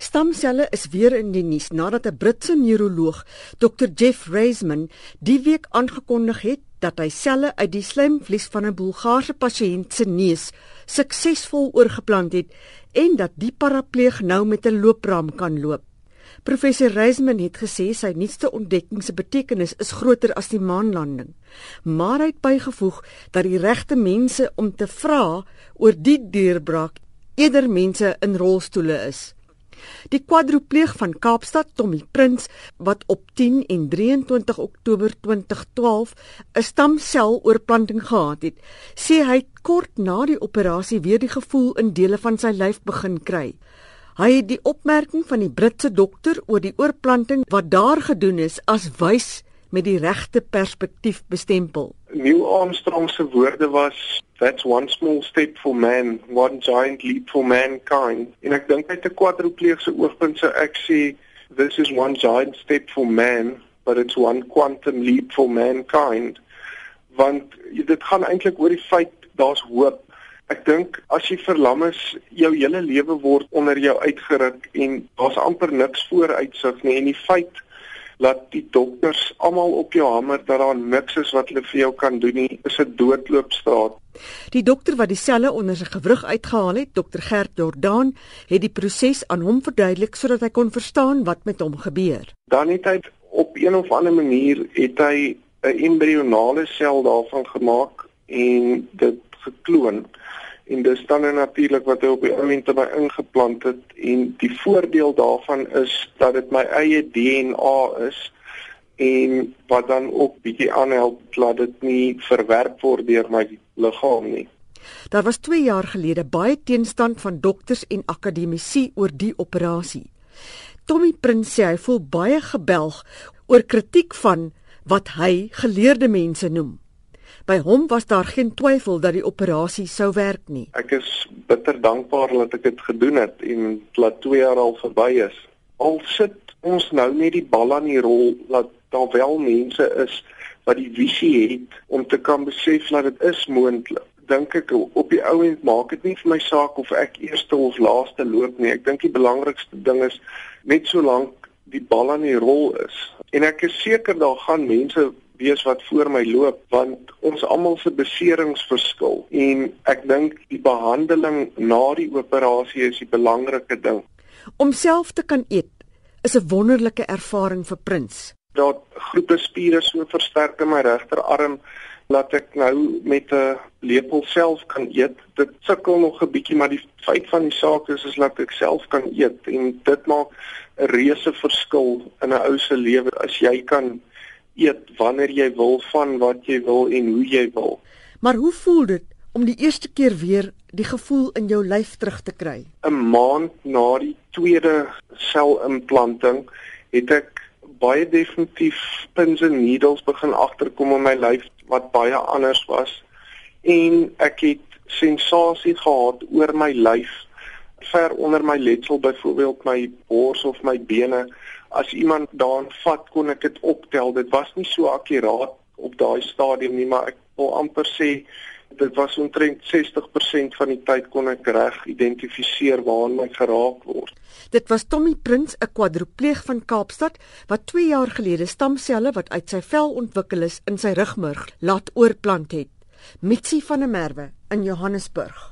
Stamselle is weer in die nuus nadat 'n Britse neuroloog, Dr Jeff Reisman, die week aangekondig het dat hy selle uit die slijmvlies van 'n Bulgaarse pasiënt se neus suksesvol oorgeplant het en dat die parapleeg nou met 'n loopraam kan loop. Professor Reisman het gesê sy nuutste ontdekking se betekenis is groter as die maanlanding, maar hy het bygevoeg dat die regte mense om te vra oor die deurbraak eerder mense in rolstoele is. Die kwadropleeg van Kaapstad, Tommy Prins, wat op 10 en 23 Oktober 2012 'n stamseloorplanting gehad het, sê hy kort na die operasie weer die gevoel in dele van sy lyf begin kry. Hy het die opmerking van die Britse dokter oor die oorplanting wat daar gedoen is as wys met die regte perspektief bestempel. Neil Armstrong se woorde was that's one small step for man, one giant leap for mankind. En ek dink uit 'n kwadropleegse oogpunt sou ek sê this is one giant step for man, but it's one quantum leap for mankind. Want dit gaan eintlik oor die feit daar's hoop. Ek dink as jy verlam is, jou hele lewe word onder jou uitgeruk en daar's amper niks vooruitsig nie en die feit laat die dokters almal op jou hamer dat daar niks is wat hulle vir jou kan doen nie. Is 'n doodloopstraat. Die dokter wat die selle onder sy gewrig uitgehaal het, dokter Gert Jordaan, het die proses aan hom verduidelik sodat hy kon verstaan wat met hom gebeur. Dan het hy op een of ander manier het hy 'n embrionale sel daarvan gemaak en dit gekloon en dis dan natuurlik wat hy op die oomblik by ingeplant het en die voordeel daarvan is dat dit my eie DNA is en wat dan ook bietjie aanhelp dat dit nie verwerp word deur my liggaam nie. Daar was 2 jaar gelede baie teenstand van dokters en akademici oor die operasie. Tommy Prins sê hy voel baie gebelg oor kritiek van wat hy geleerde mense noem. By hom was daar geen twyfel dat die operasie sou werk nie. Ek is bitter dankbaar dat ek dit gedoen het en dat 2 jaar al verby is. Al sit ons nou net die bal aan die rol dat daar wel mense is wat die visie het om te kan besef dat dit is moontlik. Dink ek op die ou end maak dit nie vir my saak of ek eerste of laaste loop nie. Ek dink die belangrikste ding is net solank die bal aan die rol is. En ek is seker daar gaan mense wees wat voor my loop want ons almal se beserings verskil en ek dink die behandeling na die operasie is die belangrike ding. Om self te kan eet is 'n wonderlike ervaring vir Prins. Daar groepe spiere so versterk in my regterarm laat ek nou met 'n lepel self kan eet. Dit sukkel nog 'n bietjie maar die feit van die saak is is dat ek self kan eet en dit maak 'n reuse verskil in 'n ou se lewe as jy kan eet wanneer jy wil van wat jy wil en hoe jy wil. Maar hoe voel dit om die eerste keer weer die gevoel in jou lyf terug te kry? 'n Maand na die tweede selimplanting het ek baie definitief pins en needles begin agterkom in my lyf wat baie anders was en ek het sensasie gehad oor my lyf ver onder my letsel byvoorbeeld my bors of my bene as iemand daarin vat kon ek dit optel. Dit was nie so akkuraat op daai stadium nie maar ek wil amper sê dit was omtrent 60% van die tyd kon ek reg identifiseer waar my geraak word. Dit was Tommy Prins 'n kwadropleeg van Kaapstad wat 2 jaar gelede stamselle wat uit sy vel ontwikkel is in sy rugmurg laat oorplant het. Mitsi van der Merwe in Johannesburg